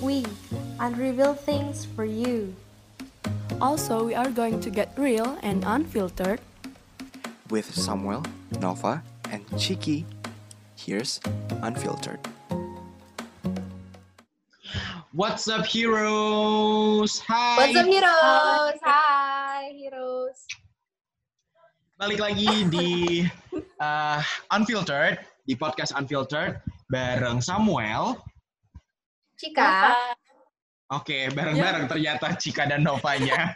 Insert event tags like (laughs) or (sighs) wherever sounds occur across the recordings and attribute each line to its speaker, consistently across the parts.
Speaker 1: We unreveal things for you.
Speaker 2: Also, we are going to get real and unfiltered.
Speaker 3: With Samuel, Nova, and Chiki, here's Unfiltered.
Speaker 4: What's up, heroes? Hi.
Speaker 5: What's up heroes? Hai heroes.
Speaker 4: Balik lagi di (laughs) uh, Unfiltered, di podcast Unfiltered bareng Samuel.
Speaker 5: Cika.
Speaker 4: Oke, bareng-bareng ternyata Cika dan Novanya.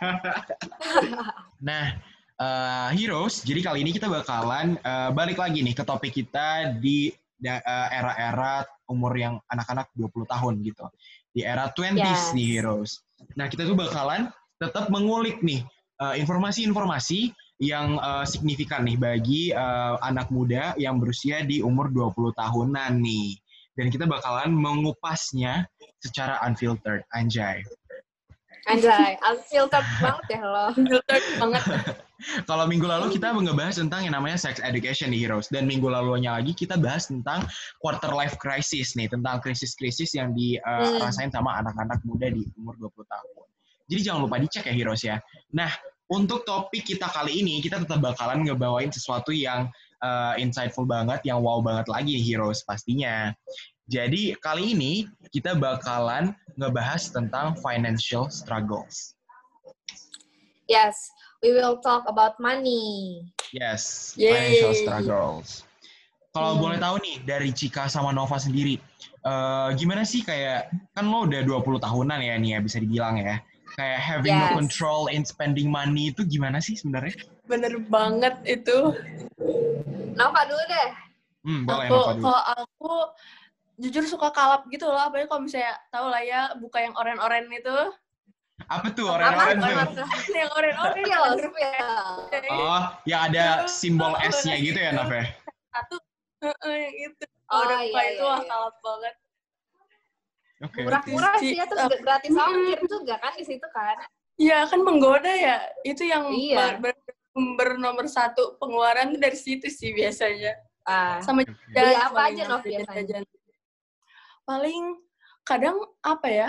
Speaker 4: (laughs) nah, uh, heroes, jadi kali ini kita bakalan uh, balik lagi nih ke topik kita di da- uh, era-era umur yang anak-anak 20 tahun gitu. Di era 20s
Speaker 5: Yes.
Speaker 4: nih heroes. Nah, kita tuh bakalan tetap mengulik nih uh, informasi-informasi yang uh, signifikan nih bagi uh, anak muda yang berusia di umur 20 tahunan nih. Dan kita bakalan mengupasnya secara unfiltered, anjay.
Speaker 5: Anjay, unfiltered banget ya lo.
Speaker 2: Unfiltered banget. (laughs)
Speaker 4: Kalau minggu lalu kita ngebahas tentang yang namanya sex education nih heroes dan minggu lalunya lagi kita bahas tentang quarter life crisis nih tentang krisis-krisis yang dirasain sama anak-anak muda di umur 20 tahun. Jadi jangan lupa dicek ya heroes ya. Nah, untuk topik kita kali ini kita tetap bakalan ngebawain sesuatu yang uh, insightful banget, yang wow banget lagi nih heroes pastinya. Jadi kali ini kita bakalan ngebahas tentang financial struggles.
Speaker 5: Yes, we will talk about money.
Speaker 4: Yes,
Speaker 2: Yay.
Speaker 4: financial struggles. Kalau
Speaker 5: Hmm.
Speaker 4: boleh tahu nih dari Cika sama Nova sendiri, eh, gimana sih kayak kan lo udah 20 tahunan ya nih ya bisa dibilang ya. Kayak having no
Speaker 5: Yes.
Speaker 4: control in spending money itu gimana sih sebenarnya?
Speaker 2: Bener banget itu.
Speaker 5: Nova dulu deh.
Speaker 4: Hmm, boleh
Speaker 2: aku,
Speaker 4: Nova dulu.
Speaker 2: kalau aku jujur suka kalap gitu loh. Apalagi kalau misalnya tahu lah ya buka yang oren-oren itu.
Speaker 4: Apa tuh orang-orang tuh?
Speaker 2: Yang oren-oren.
Speaker 5: Spill, (laughs) spill.
Speaker 4: Oh, yang ada simbol S-nya gitu ya, Nov ya?
Speaker 2: Satu. Heeh, yang itu.
Speaker 5: Oh,
Speaker 2: Udah
Speaker 5: iya,
Speaker 2: buka
Speaker 5: iya,
Speaker 2: itu wah
Speaker 5: iya.
Speaker 2: kalap banget.
Speaker 4: Oke.
Speaker 5: Murah-murah sih ya, terus
Speaker 2: Isi-
Speaker 5: gratis ongkir juga kan di situ kan.
Speaker 2: Iya kan menggoda ya. Itu yang
Speaker 5: Iya.
Speaker 2: ber, ber- sumber nomor satu pengeluaran dari situ sih biasanya.
Speaker 5: Ah,
Speaker 2: Sama jajan
Speaker 5: apa aja, Nov,
Speaker 2: jajan-
Speaker 5: biasanya?
Speaker 2: Paling kadang apa ya?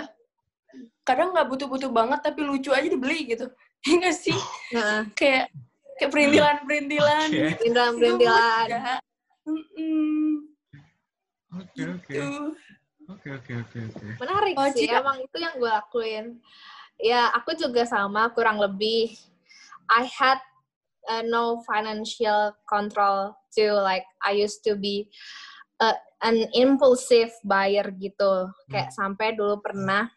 Speaker 2: Kadang nggak butuh-butuh banget tapi lucu aja dibeli gitu. (laughs) Iya sih?
Speaker 5: nah,
Speaker 2: Kayak kayak perintilan-perintilan. Ya. Mm-mm,
Speaker 4: Oke, oke.
Speaker 2: gitu.
Speaker 4: Oke, oke, oke, oke.
Speaker 5: Menarik
Speaker 2: Oh,
Speaker 5: sih, emang itu yang gue lakuin. Ya, aku juga sama, kurang lebih. I had uh, no financial control too. Like, I used to be uh, an impulsive buyer gitu. Kayak sampai dulu pernah,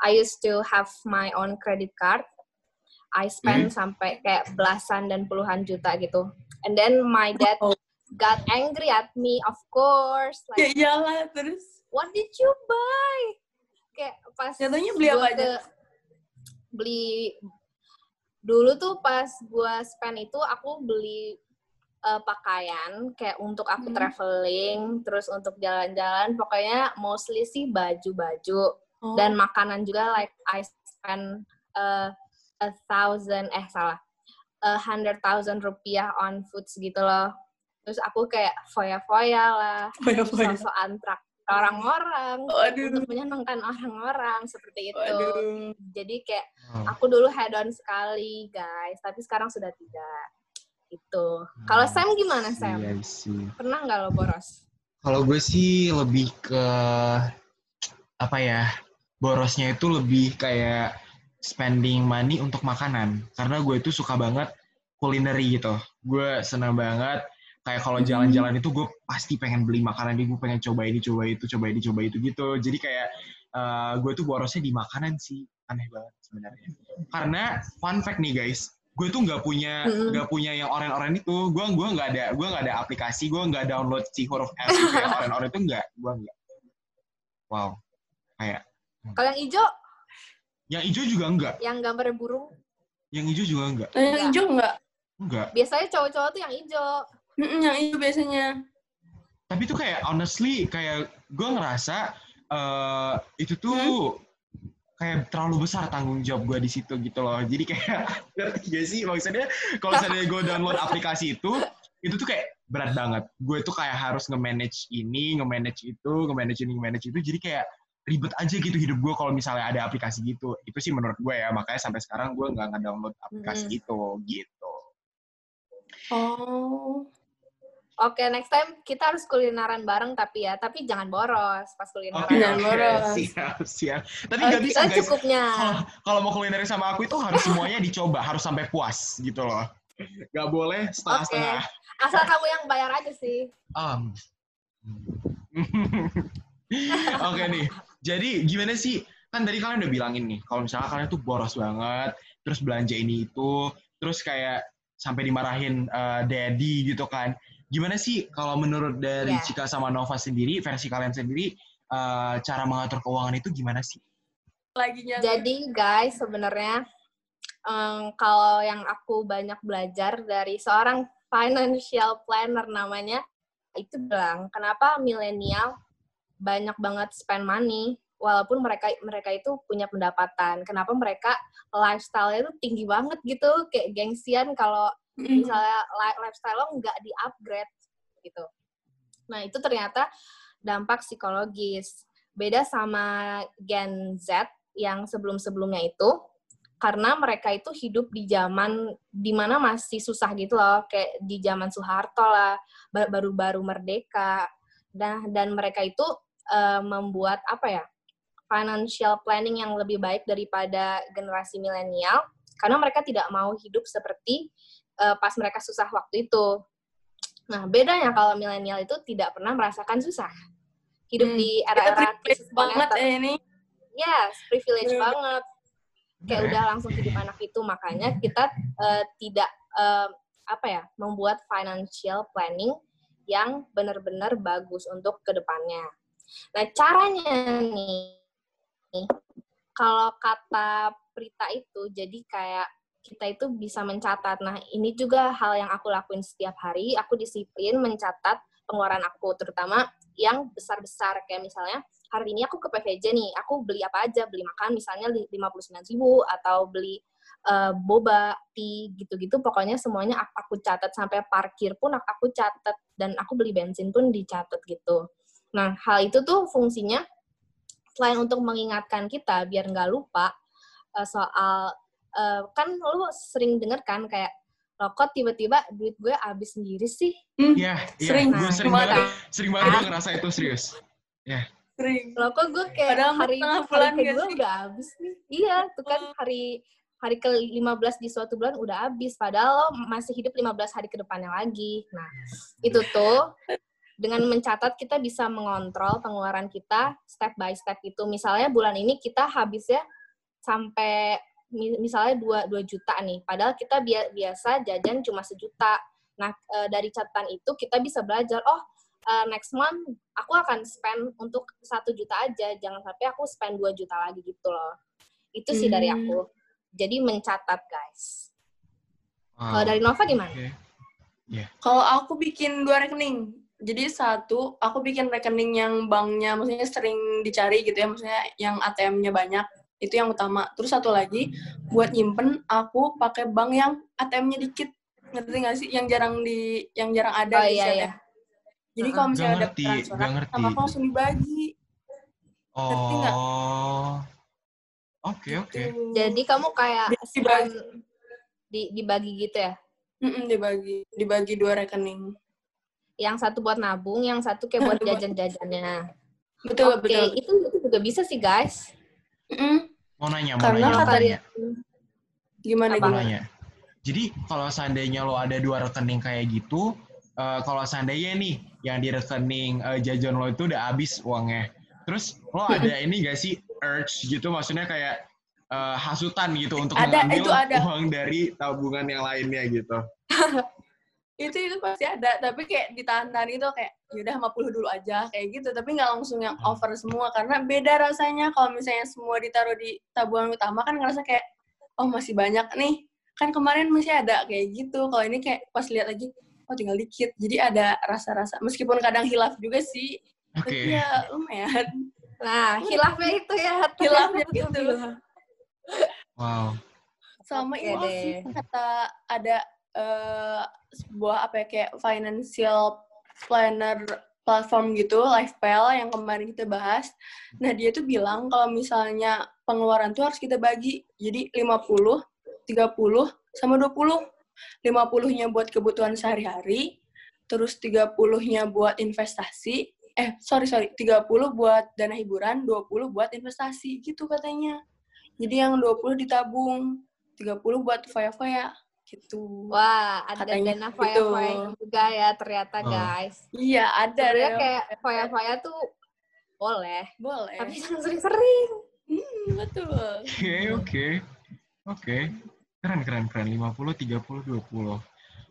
Speaker 5: I used to have my own credit card. I spend sampai kayak belasan dan puluhan juta gitu. And then my dad
Speaker 2: Oh.
Speaker 5: got angry at me, of course.
Speaker 2: Ya
Speaker 5: Like,
Speaker 2: iyalah terus.
Speaker 5: what did you buy? Kayak pas
Speaker 2: Jatuhnya beli apa aja?
Speaker 5: ke- Beli dulu tuh pas gua spend itu aku beli eh, pakaian kayak untuk aku
Speaker 2: Hmm.
Speaker 5: traveling, terus untuk jalan-jalan, pokoknya mostly sih baju-baju
Speaker 2: Oh.
Speaker 5: dan makanan juga like I spend uh, a thousand eh salah a hundred thousand rupiah on foods gitu loh. Terus aku kayak foya-foya lah,
Speaker 2: Foya-foya.
Speaker 5: sosokan trak orang-orang untuk menyenangkan orang-orang seperti itu.
Speaker 2: Waduh.
Speaker 5: Jadi kayak aku dulu head on sekali guys, tapi sekarang sudah tidak. Itu. Kalau
Speaker 4: Hmm.
Speaker 5: Sam gimana Sam?
Speaker 4: Iya sih.
Speaker 5: Pernah nggak lo boros?
Speaker 4: Kalau gue sih lebih ke apa ya? Borosnya itu lebih kayak spending money untuk makanan. Karena gue itu suka banget culinary gitu. Gue senang banget kayak kalau jalan-jalan itu gue pasti pengen beli makanan ini, gue pengen coba ini, coba itu, coba ini, coba itu gitu. Jadi kayak eh, gue tuh borosnya di makanan sih. Aneh banget sebenarnya. Karena fun fact nih guys, gue tuh nggak punya nggak punya yang oren-oren itu. Gue gue nggak ada gue nggak ada aplikasi, gue nggak download si huruf S gitu yang oren-oren itu nggak, gue nggak. Wow, kayak
Speaker 5: Kalau yang hijau,
Speaker 4: yang hijau juga enggak,
Speaker 5: yang gambarnya burung,
Speaker 4: yang hijau juga enggak,
Speaker 2: yang hijau enggak?
Speaker 4: enggak.
Speaker 5: biasanya cowok-cowok tuh yang hijau.
Speaker 2: Mm-mm, yang hijau biasanya.
Speaker 4: Tapi tuh kayak honestly kayak gue ngerasa eh itu tuh kayak terlalu besar tanggung jawab gue di situ gitu loh. Jadi kayak (laughs) ngerti gak sih maksudnya kalau misalnya gue download aplikasi itu itu tuh kayak berat banget. Gue tuh kayak harus nge-manage ini, nge-manage itu, nge-manage ini, nge-manage itu. Jadi kayak ribet aja gitu hidup gue kalau misalnya ada aplikasi gitu. Itu sih menurut gue ya, makanya sampai sekarang gue nggak ngedownload aplikasi
Speaker 5: Mm-mm.
Speaker 4: itu gitu.
Speaker 2: Oh.
Speaker 5: Oke, next time kita harus kulineran bareng tapi ya, tapi jangan boros pas kulineran.
Speaker 4: Oke,
Speaker 2: Jangan
Speaker 4: oke,
Speaker 2: boros.
Speaker 4: siap, siap. Tapi
Speaker 5: Eh,
Speaker 4: nggak bisa
Speaker 5: kita
Speaker 4: guys.
Speaker 5: cukupnya.
Speaker 4: Kalau kalau mau kuliner sama aku itu harus semuanya dicoba, harus sampai puas gitu loh. Nggak boleh setengah-setengah.
Speaker 5: Asal kamu yang bayar aja sih.
Speaker 4: Um. (laughs) Oke nih. Jadi gimana sih? Kan tadi kalian udah bilangin nih, kalau misalnya kalian tuh boros banget, terus belanja ini itu, terus kayak sampai dimarahin eh, daddy gitu kan. Gimana sih kalau menurut dari
Speaker 5: Iya.
Speaker 4: Cika sama Nova sendiri, versi kalian sendiri, eh, cara mengatur keuangan itu gimana sih?
Speaker 2: Lagi.
Speaker 5: Jadi guys, sebenarnya em, kalau yang aku banyak belajar dari seorang financial planner namanya, itu bilang kenapa milenial banyak banget spend money walaupun mereka mereka itu punya pendapatan. Kenapa mereka lifestyle-nya itu tinggi banget gitu, kayak gengsian kalau
Speaker 2: Mm.
Speaker 5: misalnya li- lifestyle lo nggak di-upgrade gitu. Nah, itu ternyata dampak psikologis. Beda sama Gen Z yang sebelum-sebelumnya itu, karena mereka itu hidup di zaman di mana masih susah gitu loh, kayak di zaman Soeharto lah, ba- baru-baru merdeka, dan dan mereka itu eh, membuat apa ya financial planning yang lebih baik daripada generasi milenial, karena mereka tidak mau hidup seperti eh, pas mereka susah waktu itu. Nah, bedanya kalau milenial itu tidak pernah merasakan susah. Hidup
Speaker 2: Hmm.
Speaker 5: di era-era krisis
Speaker 2: banget ya ini.
Speaker 5: Yes, privilege
Speaker 2: Bener.
Speaker 5: banget. Kayak udah langsung hidup anak itu, makanya kita eh, tidak eh, apa ya, membuat financial planning yang benar-benar bagus untuk ke depannya. Nah, caranya nih, kalau kata Prita itu, jadi kayak kita itu bisa mencatat. Nah, ini juga hal yang aku lakuin setiap hari. Aku disiplin mencatat pengeluaran aku, terutama yang besar-besar. Kayak misalnya, hari ini aku ke PVJ nih, aku beli apa aja, beli makan misalnya 59 ribu, atau beli eh, boba, tea, gitu-gitu. Pokoknya semuanya aku, catat, sampai parkir pun aku, aku catat, dan aku beli bensin pun dicatat gitu. Nah, hal itu tuh fungsinya, selain untuk mengingatkan kita biar nggak lupa eh, soal, eh, kan lu sering denger kan kayak, loh kok tiba-tiba duit gue habis sendiri sih?
Speaker 2: Hmm,
Speaker 4: Iya, iya.
Speaker 2: Sering.
Speaker 4: Gue
Speaker 5: Nah,
Speaker 4: sering banget, sering banget gue ngerasa itu serius.
Speaker 2: Sering.
Speaker 5: Loh kok gue kayak
Speaker 2: Padahal
Speaker 5: hari, hari kedua
Speaker 2: sih?
Speaker 5: udah habis nih. Iya, tuh kan hari hari ke-15 di suatu bulan udah habis. Padahal lo masih hidup 15 hari ke depannya lagi. Nah, itu tuh dengan mencatat kita bisa mengontrol pengeluaran kita step by step itu. Misalnya bulan ini kita habisnya sampai misalnya 2, 2 juta nih. Padahal kita bia- biasa jajan cuma sejuta. Nah, eh, dari catatan itu kita bisa belajar, oh eh, next month aku akan spend untuk satu juta aja, jangan sampai aku spend 2 juta lagi gitu loh. Itu sih dari
Speaker 2: Hmm.
Speaker 5: aku. Jadi mencatat guys.
Speaker 4: Wow.
Speaker 5: Kalau dari Nova gimana?
Speaker 4: Oke.
Speaker 2: Kalau aku bikin dua rekening. Jadi satu, aku bikin rekening yang banknya maksudnya sering dicari gitu ya, maksudnya yang ATM-nya banyak. Itu yang utama. Terus satu lagi, buat nyimpen aku pakai bank yang ATM-nya dikit. Ngerti nggak sih? Yang jarang di yang jarang ada
Speaker 5: Oh
Speaker 2: di
Speaker 5: iya iya.
Speaker 2: Jadi
Speaker 5: Heeh.
Speaker 2: kalau misalnya ada
Speaker 4: ngerti,
Speaker 2: transferan, sama aku langsung dibagi. Ngerti nggak?
Speaker 4: Oh. Oke, oke.
Speaker 2: Gitu.
Speaker 5: Jadi kamu kayak
Speaker 2: Di- dibagi.
Speaker 5: di, dibagi gitu ya?
Speaker 2: Mm-mm, dibagi, dibagi dua rekening.
Speaker 5: Yang satu buat nabung, yang satu kayak buat (laughs) jajan-jajannya.
Speaker 2: Betul,
Speaker 5: Oke,
Speaker 2: betul.
Speaker 5: itu itu juga bisa sih guys.
Speaker 2: Mm-mm.
Speaker 4: Mau nanya, mau
Speaker 2: Karena
Speaker 4: nanya.
Speaker 5: Kalian
Speaker 2: Gimana,
Speaker 5: Apa?
Speaker 4: Mau
Speaker 2: gimana?
Speaker 4: nanya. Jadi kalau seandainya lo ada dua rekening kayak gitu, eh, kalau seandainya nih yang di rekening eh, jajan lo itu udah habis uangnya, terus lo ada ini gak sih urge gitu, maksudnya kayak eh, hasutan gitu untuk
Speaker 2: Ada,
Speaker 4: mengambil
Speaker 2: itu ada.
Speaker 4: uang dari tabungan yang lainnya gitu. (laughs)
Speaker 2: itu itu pasti ada. Tapi kayak ditahan-tahan itu kayak yaudah 50 dulu aja kayak gitu. Tapi nggak langsung yang over semua. Karena beda rasanya. Kalau misalnya semua ditaruh di tabungan utama kan ngerasa kayak oh masih banyak nih. Kan kemarin masih ada kayak gitu. Kalau ini kayak pas lihat lagi oh tinggal dikit. Jadi ada rasa-rasa. Meskipun kadang hilaf juga sih.
Speaker 4: Oke.
Speaker 2: tapi ya lumayan.
Speaker 5: Nah, hilafnya itu ya.
Speaker 2: Hilafnya gitu.
Speaker 4: Wow.
Speaker 2: sama itu sih kata ada eh, sebuah apa ya kayak financial planner platform gitu, LifePal yang kemarin kita bahas. Nah, dia tuh bilang kalau misalnya pengeluaran tuh harus kita bagi. Jadi 50, 30, sama 20. 50-nya buat kebutuhan sehari-hari, terus 30-nya buat investasi, eh sorry sorry, 30 buat dana hiburan, 20 buat investasi gitu katanya. Jadi yang 20 ditabung, 30 buat foya-foya gitu.
Speaker 5: Wah, ada
Speaker 2: Katanya
Speaker 5: dana
Speaker 2: gitu.
Speaker 5: foya-foya juga ya ternyata
Speaker 4: Oh.
Speaker 5: guys.
Speaker 2: Iya, ada.
Speaker 5: Sebenarnya kayak foya-foya tuh boleh,
Speaker 2: boleh.
Speaker 5: tapi jangan sering-sering.
Speaker 2: Hmm, betul.
Speaker 4: Oke, oke. Oke. Keren, keren, keren. 50, 30, 20.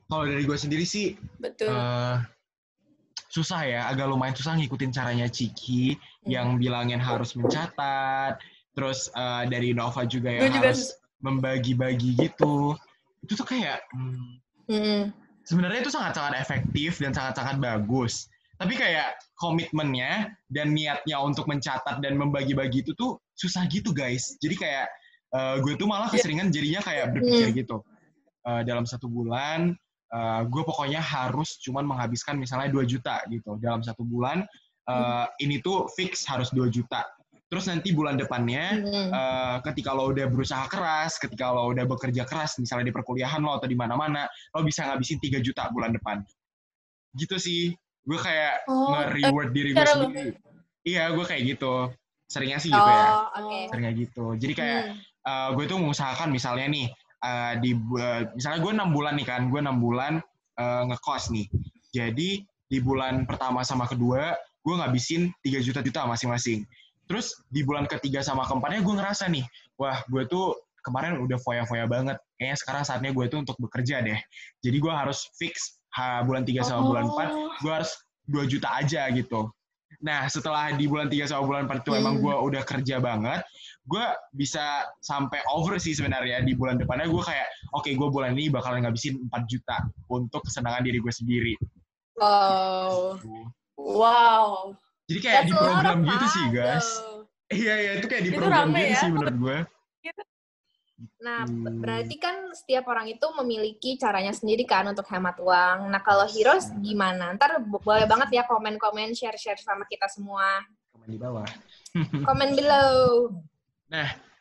Speaker 4: Kalau dari gue sendiri sih,
Speaker 2: Betul.
Speaker 4: eh susah ya, agak lumayan susah ngikutin caranya Ciki yang bilangin harus mencatat, terus eh, dari Nova juga yang
Speaker 2: juga
Speaker 4: harus membagi-bagi gitu. Itu tuh kayak hmm,
Speaker 5: Mm-mm.
Speaker 4: sebenarnya itu sangat-sangat efektif dan sangat-sangat bagus. Tapi kayak komitmennya dan niatnya untuk mencatat dan membagi-bagi itu tuh susah gitu guys. Jadi kayak eh, gue tuh malah keseringan jadinya kayak berpikir gitu. Eh, dalam satu bulan, eh, gue pokoknya harus cuman menghabiskan misalnya 2 juta gitu. Dalam satu bulan, eh, ini tuh fix harus 2 juta. Terus nanti bulan depannya,
Speaker 5: Mm-mm.
Speaker 4: eh, ketika lo udah berusaha keras, ketika lo udah bekerja keras, misalnya di perkuliahan lo atau di mana-mana, lo bisa ngabisin 3 juta bulan depan. Gitu sih. Gue kayak
Speaker 2: Oh,
Speaker 4: nge-reward diri gue sendiri. Iya, gue kayak gitu. Seringnya sih gitu ya.
Speaker 5: Oh, oke.
Speaker 4: Seringnya gitu. Jadi kayak
Speaker 5: Hmm.
Speaker 4: eh, gue tuh mengusahakan misalnya nih, eh, di bu- misalnya gue enam bulan nih kan, gue enam bulan eh, ngekos nih. Jadi di bulan pertama sama kedua, gue ngabisin 3 juta juta masing-masing. Terus di bulan ketiga sama keempatnya gue ngerasa nih, wah gue tuh kemarin udah foya-foya banget. Kayaknya sekarang saatnya gue tuh untuk bekerja deh. Jadi gue harus fix ha, bulan 3 sama bulan 4,
Speaker 2: Oh.
Speaker 4: gue harus 2 juta aja gitu. Nah, setelah di bulan 3 sama bulan 4 itu emang
Speaker 5: Hmm.
Speaker 4: gue udah kerja banget, gue bisa sampai over sih sebenarnya di bulan depannya gue kayak, oke gue bulan ini bakalan ngabisin 4 juta untuk kesenangan diri gue sendiri.
Speaker 5: Wow.
Speaker 2: Wow.
Speaker 4: Jadi kayak
Speaker 5: That's
Speaker 4: di program gitu sih guys. Iya, iya, itu kayak di program gitu
Speaker 2: ya.
Speaker 4: sih menurut gue.
Speaker 5: Nah,
Speaker 4: Hmm.
Speaker 5: berarti kan setiap orang itu memiliki caranya sendiri kan untuk hemat uang. Nah, kalau Heroes gimana? Ntar bo- boleh banget ya komen-komen, share-share sama kita semua.
Speaker 4: Komen di bawah. (laughs)
Speaker 5: Komen below.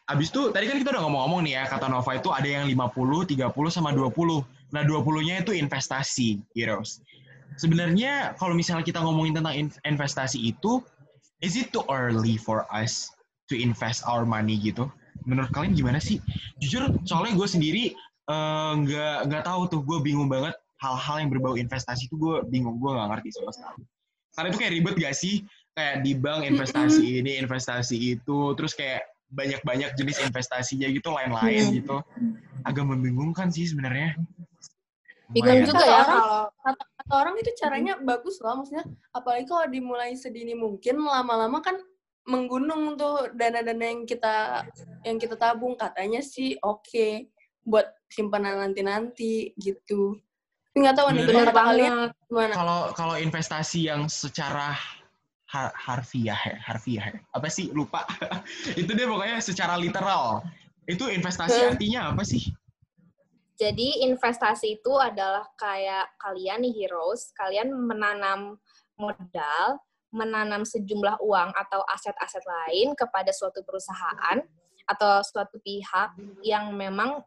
Speaker 4: Abis itu, tadi kan kita udah ngomong-ngomong nih ya, kata Nova itu ada yang 50, 30, sama 20. Nah, 20-nya itu investasi, Heroes. Sebenarnya, kalau misalnya kita ngomongin tentang in- investasi itu, is it too early for us to invest our money gitu? Menurut kalian gimana sih? Jujur, soalnya gue sendiri eh, nggak nggak tahu tuh, gue bingung banget hal-hal yang berbau investasi itu gue bingung, gue nggak ngerti sama sekali. Karena itu kayak ribet gak sih? Kayak di bank investasi ini, investasi itu, terus kayak banyak-banyak jenis investasinya gitu, lain-lain
Speaker 5: Hmm.
Speaker 4: gitu. Agak membingungkan sih sebenarnya.
Speaker 5: Bingung juga ya kalau
Speaker 2: orang itu caranya bagus lah, maksudnya apalagi kalau dimulai sedini mungkin, lama-lama kan menggunung tuh dana-dana yang kita yang kita tabung katanya sih oke buat simpanan nanti-nanti gitu. Tapi nggak tahu nih kata kalian gimana?
Speaker 4: Kalau kalau investasi yang secara har- harfiah ya, harfiah ya. Apa sih? Lupa. (laughs) itu dia pokoknya secara literal. Itu investasi
Speaker 2: Hmm.
Speaker 4: artinya apa sih?
Speaker 5: Jadi investasi itu adalah kayak kalian nih heroes, kalian menanam modal, menanam sejumlah uang atau aset-aset lain kepada suatu perusahaan atau suatu pihak yang memang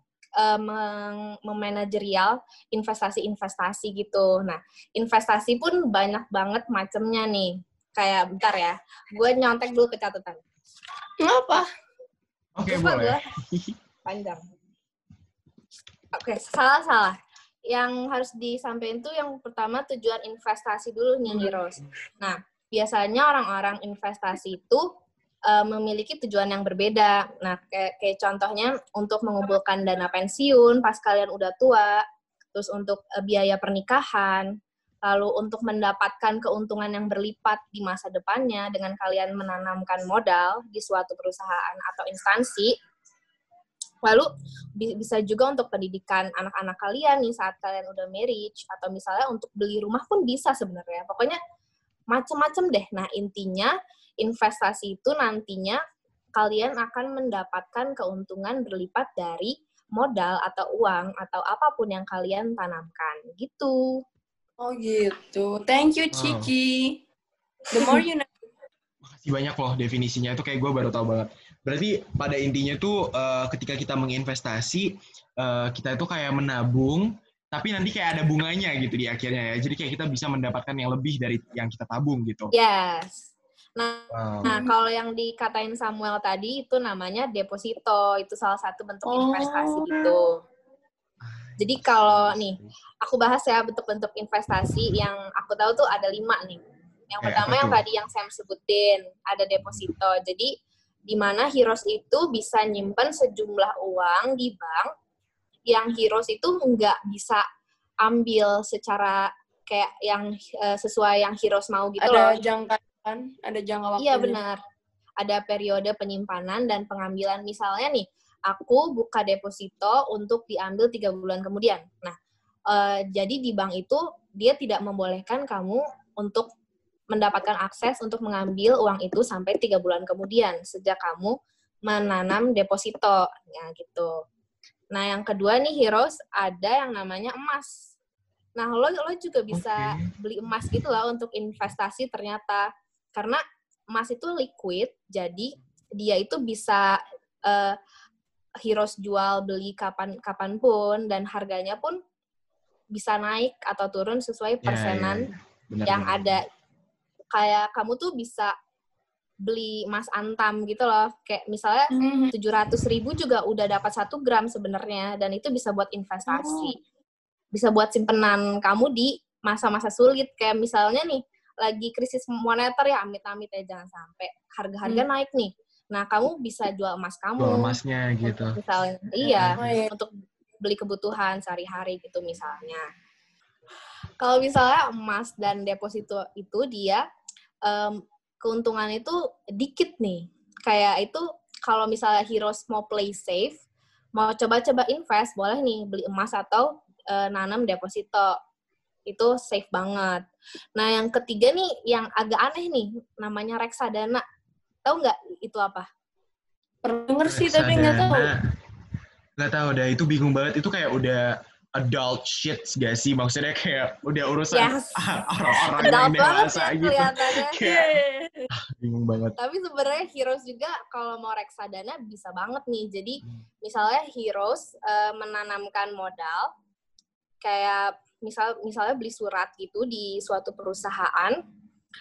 Speaker 5: meng- memanajerial investasi-investasi gitu. Nah, investasi pun banyak banget macamnya nih. Kayak bentar ya, gue nyontek dulu ke catatan.
Speaker 2: Kenapa?
Speaker 4: Oke,
Speaker 5: Lupa
Speaker 4: boleh. (laughs)
Speaker 5: Panjang. Oke, salah-salah. Yang harus disampaikan tuh yang pertama tujuan investasi dulu nih, Heroes. Nah, biasanya orang-orang investasi itu eh, memiliki tujuan yang berbeda. Nah, kayak, kayak contohnya untuk mengumpulkan dana pensiun pas kalian udah tua, terus untuk eh, biaya pernikahan, lalu untuk mendapatkan keuntungan yang berlipat di masa depannya dengan kalian menanamkan modal di suatu perusahaan atau instansi. Lalu bi- bisa juga untuk pendidikan anak-anak kalian nih saat kalian udah marriage atau misalnya untuk beli rumah pun bisa sebenarnya. Pokoknya macem-macem deh. Nah, intinya investasi itu nantinya kalian akan mendapatkan keuntungan berlipat dari modal atau uang atau apa pun yang kalian tanamkan gitu.
Speaker 2: Oh gitu. Thank you,
Speaker 4: Wow.
Speaker 2: Ciki. The more you know. (laughs)
Speaker 4: Makasih banyak loh definisinya itu kayak gue baru tahu banget. Berarti pada intinya tuh eh, ketika kita menginvestasi eh, kita itu kayak menabung tapi nanti kayak ada bunganya gitu di akhirnya ya. Jadi kayak kita bisa mendapatkan yang lebih dari yang kita tabung gitu.
Speaker 5: Yes. Nah,
Speaker 4: Wow.
Speaker 5: nah kalau yang dikatain Samuel tadi itu namanya deposito. Itu salah satu bentuk
Speaker 2: Oh.
Speaker 5: investasi gitu. Jadi kalau nih, aku bahas ya bentuk-bentuk investasi yang aku tahu tuh ada lima nih. Yang
Speaker 4: Kayak
Speaker 5: pertama
Speaker 4: apa
Speaker 5: yang tadi yang Sam sebutin, ada deposito. Jadi di mana Heroes itu bisa nyimpen sejumlah uang di bank yang Heroes itu nggak bisa ambil secara kayak yang eh, sesuai yang Heroes mau gitu loh.
Speaker 2: Ada jangka kan? Ada jangka waktu.
Speaker 5: Iya benar. Ada periode penyimpanan dan pengambilan. Misalnya nih, aku buka deposito untuk diambil tiga bulan kemudian. Nah, eh, jadi di bank itu dia tidak membolehkan kamu untuk mendapatkan akses untuk mengambil uang itu sampai tiga bulan kemudian sejak kamu menanam deposito, ya gitu. Nah, yang kedua nih Heroes ada yang namanya emas. Nah, lo lo juga bisa
Speaker 4: Oke.
Speaker 5: beli emas gitu lah untuk investasi ternyata karena emas itu liquid jadi dia itu bisa eh, Heroes jual beli kapan kapan pun dan harganya pun bisa naik atau turun sesuai
Speaker 4: Ya,
Speaker 5: persenan
Speaker 4: ya, ya. Benar,
Speaker 5: yang
Speaker 4: benar.
Speaker 5: ada kayak kamu tuh bisa beli emas antam gitu loh kayak misalnya
Speaker 2: Mhm.
Speaker 5: tujuh ratus ribu juga udah dapat satu gram sebenarnya dan itu bisa buat investasi bisa buat simpenan kamu di masa-masa sulit kayak misalnya nih lagi krisis moneter ya amit-amit ya jangan sampai harga-harga naik nih nah kamu bisa jual emas kamu
Speaker 4: Jual emasnya gitu.
Speaker 5: misalnya iya
Speaker 2: Oh, iya.
Speaker 5: untuk beli kebutuhan sehari-hari gitu misalnya. Kalau misalnya emas dan deposito itu dia em, keuntungan itu dikit nih. Kayak itu kalau misalnya Heroes mau play safe, mau coba-coba invest, boleh nih beli emas atau eh, nanam deposito. Itu safe banget. Nah, yang ketiga nih yang agak aneh nih, namanya reksadana. Tahu nggak itu apa?
Speaker 2: Pernah sih tapi nggak tahu.
Speaker 4: Nggak tahu dah, itu bingung banget. Itu kayak udah adult shit gak sih? Maksudnya kayak udah urusan
Speaker 5: Yes. (laughs)
Speaker 4: orang-orang yang dewasa
Speaker 5: ya
Speaker 4: gitu. (laughs) Kayak bingung banget.
Speaker 5: Tapi sebenarnya Heroes juga kalau mau reksadana bisa banget nih. Jadi
Speaker 4: Hmm.
Speaker 5: misalnya Heroes eh, menanamkan modal kayak misal misalnya beli surat gitu di suatu perusahaan,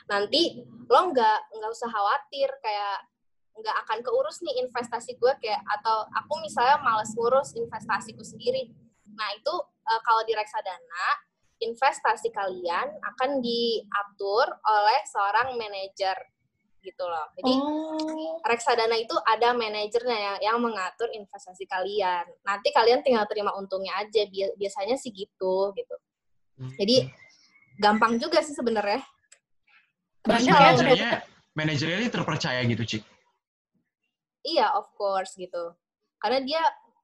Speaker 5: nanti lo nggak nggak usah khawatir kayak nggak akan keurus nih investasi gue kayak atau aku misalnya males ngurus investasiku sendiri. Nah itu eh, kalau di reksadana investasi kalian akan diatur oleh seorang manajer gitu loh. Jadi
Speaker 2: Oh.
Speaker 5: reksadana itu ada manajernya yang, yang mengatur investasi kalian. Nanti kalian tinggal terima untungnya aja. Bia- Biasanya sih gitu gitu. Jadi gampang juga sih sebenarnya.
Speaker 4: Terus
Speaker 2: ya
Speaker 4: manajernya, manajernya ini terpercaya gitu, Cik.
Speaker 5: Iya, of course gitu. Karena dia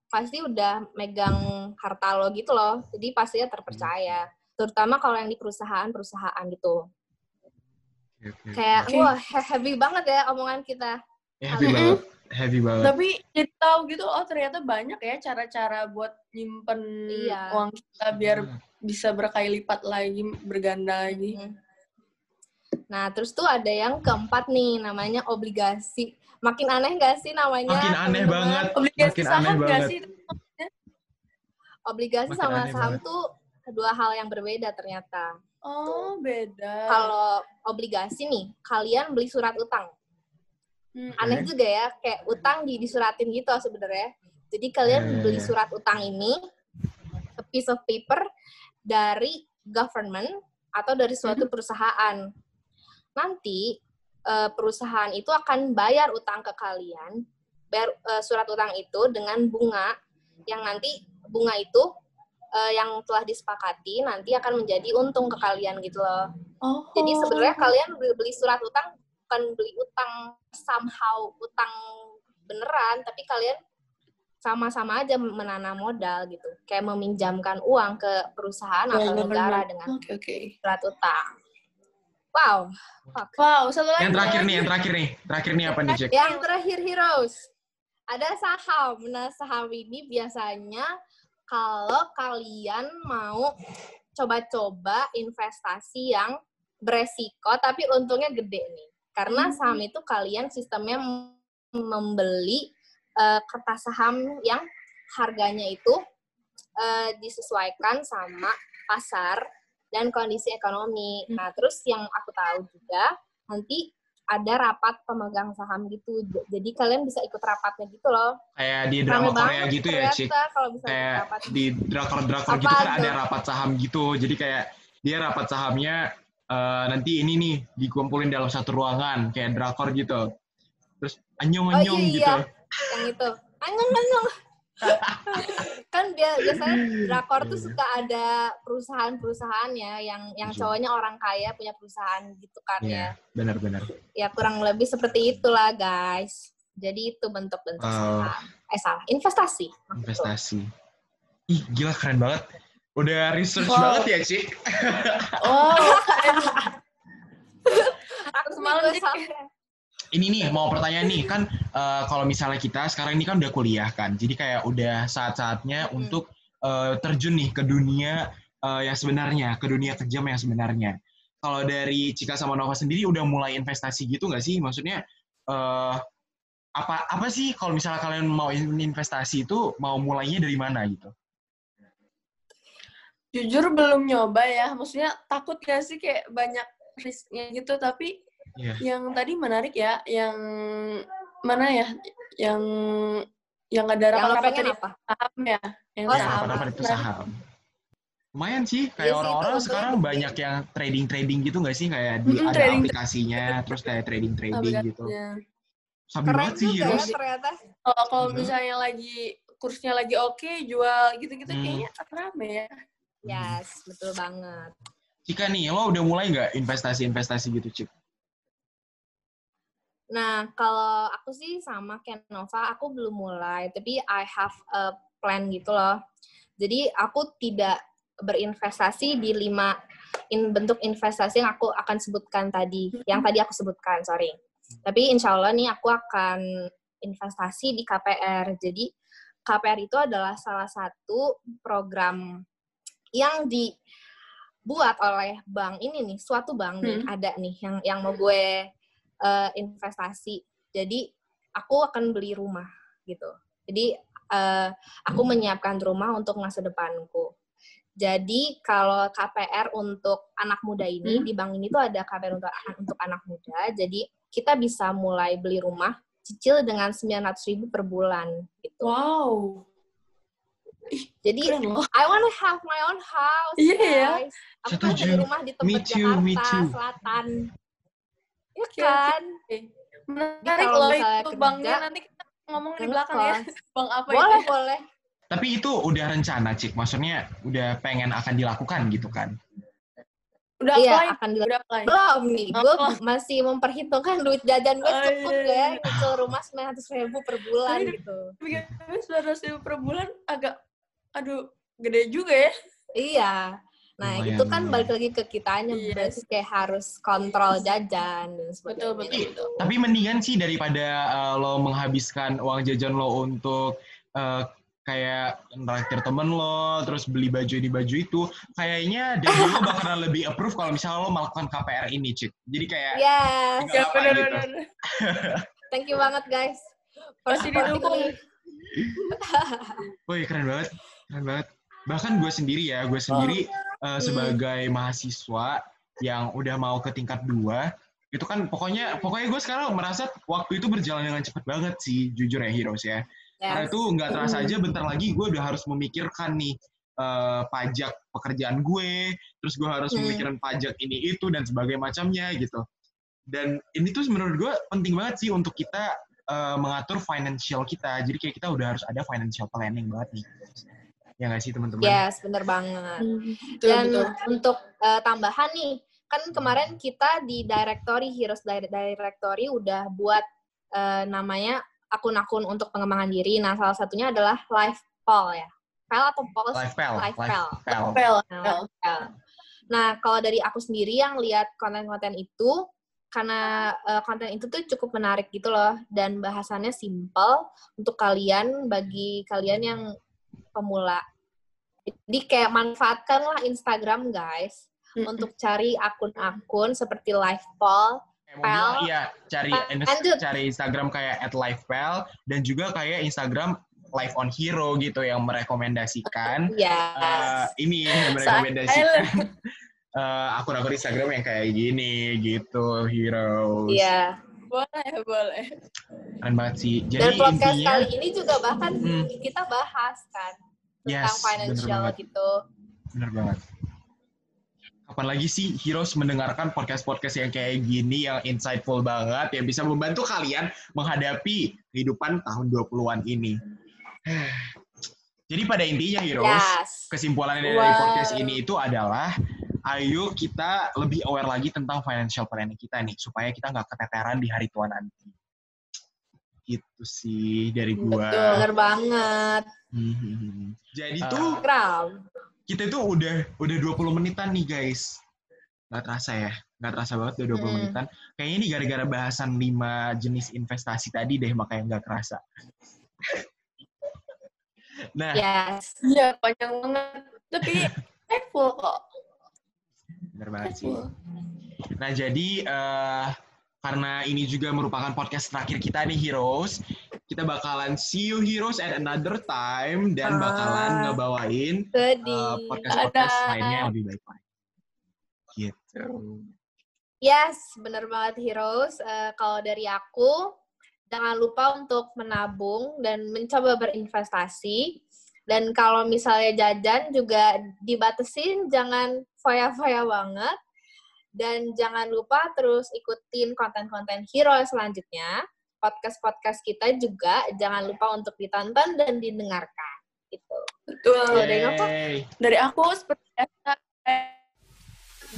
Speaker 5: pasti udah megang harta lo gitu loh. Jadi pastinya terpercaya. Terutama kalau yang di perusahaan-perusahaan gitu.
Speaker 4: Oke, oke.
Speaker 5: Kayak
Speaker 2: Oke.
Speaker 5: wah he- heavy banget ya omongan kita.
Speaker 4: Ya, heavy banget. Heavy banget.
Speaker 2: Tapi jadi tahu gitu, oh ternyata banyak ya cara-cara buat nyimpen
Speaker 5: Iya.
Speaker 2: uang kita biar
Speaker 4: Hmm.
Speaker 2: bisa berkali lipat lagi, berganda lagi.
Speaker 5: Mhm. Nah, terus tuh ada yang keempat nih, namanya obligasi. Makin aneh nggak sih namanya?
Speaker 4: Makin aneh
Speaker 5: teman-teman?
Speaker 4: banget.
Speaker 2: Obligasi
Speaker 4: Makin
Speaker 2: saham
Speaker 4: aneh
Speaker 2: nggak
Speaker 4: banget.
Speaker 2: sih?
Speaker 5: Obligasi
Speaker 4: Makin
Speaker 5: sama saham
Speaker 4: banget.
Speaker 5: tuh dua hal yang berbeda ternyata.
Speaker 2: Oh, beda.
Speaker 5: Kalau obligasi nih, kalian beli surat utang.
Speaker 2: Hmm.
Speaker 5: Aneh juga ya, kayak utang di disuratin gitu sebenarnya. Jadi kalian
Speaker 4: Ya, ya,
Speaker 5: beli
Speaker 4: ya.
Speaker 5: surat utang ini, a piece of paper dari government atau dari suatu perusahaan. Nanti eh, perusahaan itu akan bayar utang ke kalian, bayar eh, surat utang itu dengan bunga yang nanti bunga itu eh, yang telah disepakati nanti akan menjadi untung ke kalian gitu loh.
Speaker 2: Oh.
Speaker 5: Jadi sebenarnya kalian beli, beli surat utang bukan beli utang somehow utang beneran, tapi kalian sama-sama aja menanam modal gitu. Kayak meminjamkan uang ke perusahaan atau negara dengan surat utang. Wow. Fuck.
Speaker 2: Wow, satu lagi.
Speaker 4: Yang terakhir nih, yang terakhir nih. Terakhir nih apa nih, Cik?
Speaker 5: Yang terakhir heroes. Ada saham. Nah, saham ini biasanya kalau kalian mau coba-coba investasi yang beresiko tapi untungnya gede nih. Karena
Speaker 2: Hmm.
Speaker 5: saham itu kalian sistemnya mem- membeli eh, kertas saham yang harganya itu eh, disesuaikan sama pasar dan kondisi ekonomi.
Speaker 2: Hmm.
Speaker 5: Nah, terus yang aku tahu juga nanti ada rapat pemegang saham gitu. Jadi kalian bisa ikut rapatnya gitu loh.
Speaker 4: Kayak di
Speaker 5: Rame
Speaker 4: drama Korea
Speaker 5: banget
Speaker 4: gitu ya, Cik.
Speaker 5: kalau bisa
Speaker 4: Kayak
Speaker 5: rapat.
Speaker 4: di drakor-drakor gitu kan ada rapat saham gitu. Jadi kayak dia rapat sahamnya eh, nanti ini nih dikumpulin dalam satu ruangan kayak drakor gitu. Terus anyong-anyong
Speaker 5: Oh, iya,
Speaker 4: gitu.
Speaker 5: yang itu anyong anyong (laughs) kan dia biasanya drakor tuh suka ada perusahaan-perusahaan ya yang yang
Speaker 4: Iya.
Speaker 5: cowoknya orang kaya punya perusahaan gitu kan
Speaker 4: Iya,
Speaker 5: ya
Speaker 4: benar-benar.
Speaker 5: ya kurang lebih seperti itulah guys jadi itu bentuk-bentuk
Speaker 4: Wow.
Speaker 5: saham eh salah investasi.
Speaker 4: Investasi. Ih, gila keren banget. Udah research
Speaker 2: Wow.
Speaker 4: banget ya, Cik. (laughs)
Speaker 2: Oh,
Speaker 5: aku
Speaker 2: Semalam
Speaker 4: ini nih mau pertanyaan nih kan eh, kalau misalnya kita sekarang ini kan udah kuliah kan jadi kayak udah saat-saatnya
Speaker 5: Hmm.
Speaker 4: untuk eh, terjun nih ke dunia eh, yang sebenarnya ke dunia kejam yang sebenarnya kalau dari Cika sama Nova sendiri udah mulai investasi gitu nggak sih maksudnya eh, apa apa sih kalau misalnya kalian mau in- investasi itu mau mulainya dari mana gitu
Speaker 2: jujur belum nyoba ya. Maksudnya takut gak sih kayak banyak risknya gitu. Tapi
Speaker 4: Iya.
Speaker 2: yang tadi menarik ya, yang mana ya? Yang yang ada rapat-rapat tadi
Speaker 5: apa
Speaker 2: saham ya. Yang
Speaker 5: Oh,
Speaker 4: ya
Speaker 5: saham.
Speaker 2: saham.
Speaker 4: apa-apa itu saham lumayan sih
Speaker 5: Iya
Speaker 4: kayak orang-orang sekarang banyak yang trading trading gitu nggak sih kayak di
Speaker 2: Mm-mm,
Speaker 4: ada
Speaker 2: trading-
Speaker 4: aplikasinya terus kayak trading trading gitu
Speaker 5: keren
Speaker 4: banget sih
Speaker 5: ya
Speaker 4: Heroes
Speaker 5: ternyata
Speaker 2: Kalau kalau misalnya lagi kursnya lagi oke, jual gitu-gitu
Speaker 4: Hmm.
Speaker 2: kayaknya rame ya.
Speaker 5: yes betul banget
Speaker 4: Cika nih, lo udah mulai nggak investasi-investasi gitu, Cik?
Speaker 5: Nah, kalau aku sih sama kayak Nova, aku belum mulai, tapi I have a plan gitu loh. Jadi aku tidak berinvestasi di lima in bentuk investasi yang aku akan sebutkan tadi, yang tadi aku sebutkan, sorry. Tapi insya Allah nih aku akan investasi di KPR. Jadi KPR itu adalah salah satu program yang dibuat oleh bank ini nih, suatu bank nih
Speaker 2: Hmm.
Speaker 5: ada nih yang yang mau gue eh, investasi. Jadi aku akan beli rumah gitu. Jadi eh, aku menyiapkan rumah untuk masa depanku. Jadi kalau KPR untuk anak muda ini
Speaker 2: Hmm.
Speaker 5: di bank ini tuh ada KPR untuk untuk anak muda. Jadi kita bisa mulai beli rumah cicil dengan 900 ribu per bulan gitu.
Speaker 2: Wow.
Speaker 5: Jadi. I wanna have my own house,
Speaker 2: Iya, ya.
Speaker 5: guys. Aku
Speaker 4: Setuju.
Speaker 5: beli rumah di tempat
Speaker 4: Me too, me
Speaker 5: Jakarta
Speaker 4: too.
Speaker 5: Selatan. Ya
Speaker 2: Oke,
Speaker 5: kan?
Speaker 2: Menarik
Speaker 5: kalau
Speaker 2: loh
Speaker 5: misalnya
Speaker 2: itu
Speaker 5: kerja,
Speaker 2: banknya nanti kita ngomong di belakang ya. (laughs) Bang apa
Speaker 5: Boleh,
Speaker 2: itu?
Speaker 5: boleh.
Speaker 4: Tapi itu udah rencana, Cik. Maksudnya udah pengen akan dilakukan gitu kan?
Speaker 2: Udah
Speaker 5: Iya,
Speaker 2: apply?
Speaker 5: akan dilakukan.
Speaker 2: Udah apply.
Speaker 5: Belum nih, gue
Speaker 2: Oh.
Speaker 5: masih memperhitungkan duit jajan gue
Speaker 2: Oh,
Speaker 5: cukup
Speaker 2: iya,
Speaker 5: gak ya
Speaker 2: iya.
Speaker 5: nyicil rumah 900 ribu per bulan gitu.
Speaker 2: Tapi sembilan ribu per bulan agak, aduh, gede juga ya.
Speaker 5: Iya. Nah,
Speaker 4: Lumayan,
Speaker 5: itu kan
Speaker 4: lumayan.
Speaker 5: balik lagi ke kitanya,
Speaker 2: Yes.
Speaker 5: berarti kayak harus kontrol jajan dan sebagainya.
Speaker 2: Betul, betul, betul.
Speaker 4: Tapi mendingan sih daripada uh, lo menghabiskan uang jajan lo untuk uh, kayak nraktir temen lo, terus beli baju di baju itu, kayaknya dari lo (laughs) bakalan lebih approve kalau misalnya lo melakukan KPR ini, Cik. Jadi kayak
Speaker 5: Yes,
Speaker 2: Ya
Speaker 4: apa
Speaker 2: benar
Speaker 4: gitu.
Speaker 2: benar. (laughs)
Speaker 5: thank you banget guys. Supporting
Speaker 2: didukung.
Speaker 4: Woi keren banget, keren banget. Bahkan gue sendiri ya, gue sendiri uh, sebagai mahasiswa yang udah mau ke tingkat dua, itu kan pokoknya pokoknya gue sekarang merasa waktu itu berjalan dengan cepat banget sih, jujur ya Heroes ya. Karena
Speaker 5: Yes.
Speaker 4: itu nggak terasa aja bentar lagi gue udah harus memikirkan nih uh, pajak pekerjaan gue, terus gue harus
Speaker 5: Hmm.
Speaker 4: memikirkan pajak ini itu dan sebagainya macamnya gitu. Dan ini tuh menurut gue penting banget sih untuk kita uh, mengatur financial kita. Jadi kayak kita udah harus ada financial planning banget nih. Ya nggak sih teman-teman?
Speaker 5: Yes, bener banget.
Speaker 2: Betul,
Speaker 5: Dan
Speaker 2: betul.
Speaker 5: untuk eh, tambahan nih, kan kemarin kita di directory Heroes Di- Directory udah buat eh, namanya akun-akun untuk pengembangan diri. Nah, salah satunya adalah live poll ya. Pel atau poll?
Speaker 4: Live pel,
Speaker 5: Live
Speaker 4: live
Speaker 5: pel.
Speaker 4: pel.
Speaker 2: Pel,
Speaker 5: Nah. Nah, kalau dari aku sendiri yang lihat konten-konten itu, karena eh, konten itu tuh cukup menarik gitu loh, dan bahasannya simple untuk kalian, bagi kalian yang pemula. Jadi kayak manfaatkanlah Instagram guys
Speaker 2: Mm-mm.
Speaker 5: untuk cari akun-akun seperti
Speaker 4: bilang,
Speaker 5: Pel.
Speaker 4: iya cari
Speaker 5: Lanjut.
Speaker 4: cari Instagram kayak at livepel dan juga kayak Instagram live on hero gitu yang merekomendasikan
Speaker 5: Ya.
Speaker 4: eh, ini yang merekomendasikan (laughs) eh, akun-akun Instagram yang kayak gini gitu heroes
Speaker 5: Iya.
Speaker 2: Boleh, boleh.
Speaker 4: keren banget sih
Speaker 5: Dan
Speaker 4: jadi
Speaker 5: podcast
Speaker 4: intinya
Speaker 5: kali ini juga bahkan
Speaker 4: Hmm.
Speaker 5: kita bahas kan tentang
Speaker 4: Yes, bener
Speaker 5: financial
Speaker 4: banget.
Speaker 5: gitu.
Speaker 4: bener banget kapan lagi sih heroes mendengarkan podcast-podcast yang kayak gini yang insightful banget yang bisa membantu kalian menghadapi kehidupan tahun 20-an ini (sighs) jadi pada intinya heroes
Speaker 5: Yes.
Speaker 4: kesimpulannya dari
Speaker 2: Wow.
Speaker 4: podcast ini itu adalah ayo kita lebih aware lagi tentang financial planning kita nih supaya kita nggak keteteran di hari tua nanti gitu sih dari gua
Speaker 5: Bener banget.
Speaker 4: Hmm. jadi
Speaker 2: Ah.
Speaker 4: tuh
Speaker 5: Gram.
Speaker 4: kita tuh udah udah 20 menitan nih guys nggak terasa ya nggak terasa banget udah 20
Speaker 5: Hmm.
Speaker 4: menitan kayaknya ini gara-gara bahasan 5 jenis investasi tadi deh makanya nggak kerasa (laughs) nah
Speaker 5: Yes.
Speaker 2: Iya, panjang banget. Tapi (laughs) insightful kok.
Speaker 4: Bener banget sih. Nah, jadi eh, karena ini juga merupakan podcast terakhir kita nih Heroes, kita bakalan see you Heroes at another time dan bakalan
Speaker 5: Ah.
Speaker 4: ngebawain
Speaker 5: Sedih.
Speaker 4: eh, podcast-podcast
Speaker 2: Dadah.
Speaker 4: lainnya yang lebih baik lagi. Gitu.
Speaker 5: Yes, bener banget Heroes. Eh, kalau dari aku, jangan lupa untuk menabung dan mencoba berinvestasi. Dan kalau misalnya jajan juga dibatesin, jangan foya-foya banget. Dan jangan lupa terus ikutin konten-konten Heroes selanjutnya. Podcast-podcast kita juga jangan lupa untuk ditonton dan didengarkan. Gitu.
Speaker 2: Betul.
Speaker 5: Dari?
Speaker 4: Yeay.
Speaker 2: Dari aku seperti biasa,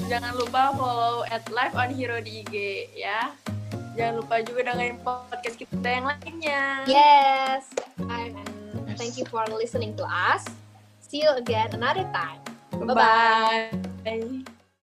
Speaker 2: jangan lupa follow at live on hero di IG ya. Jangan lupa juga dengerin podcast kita yang lainnya.
Speaker 5: Yes. And
Speaker 4: Yes.
Speaker 5: thank you for listening to us. See you again another time.
Speaker 2: Bye-bye. 哎。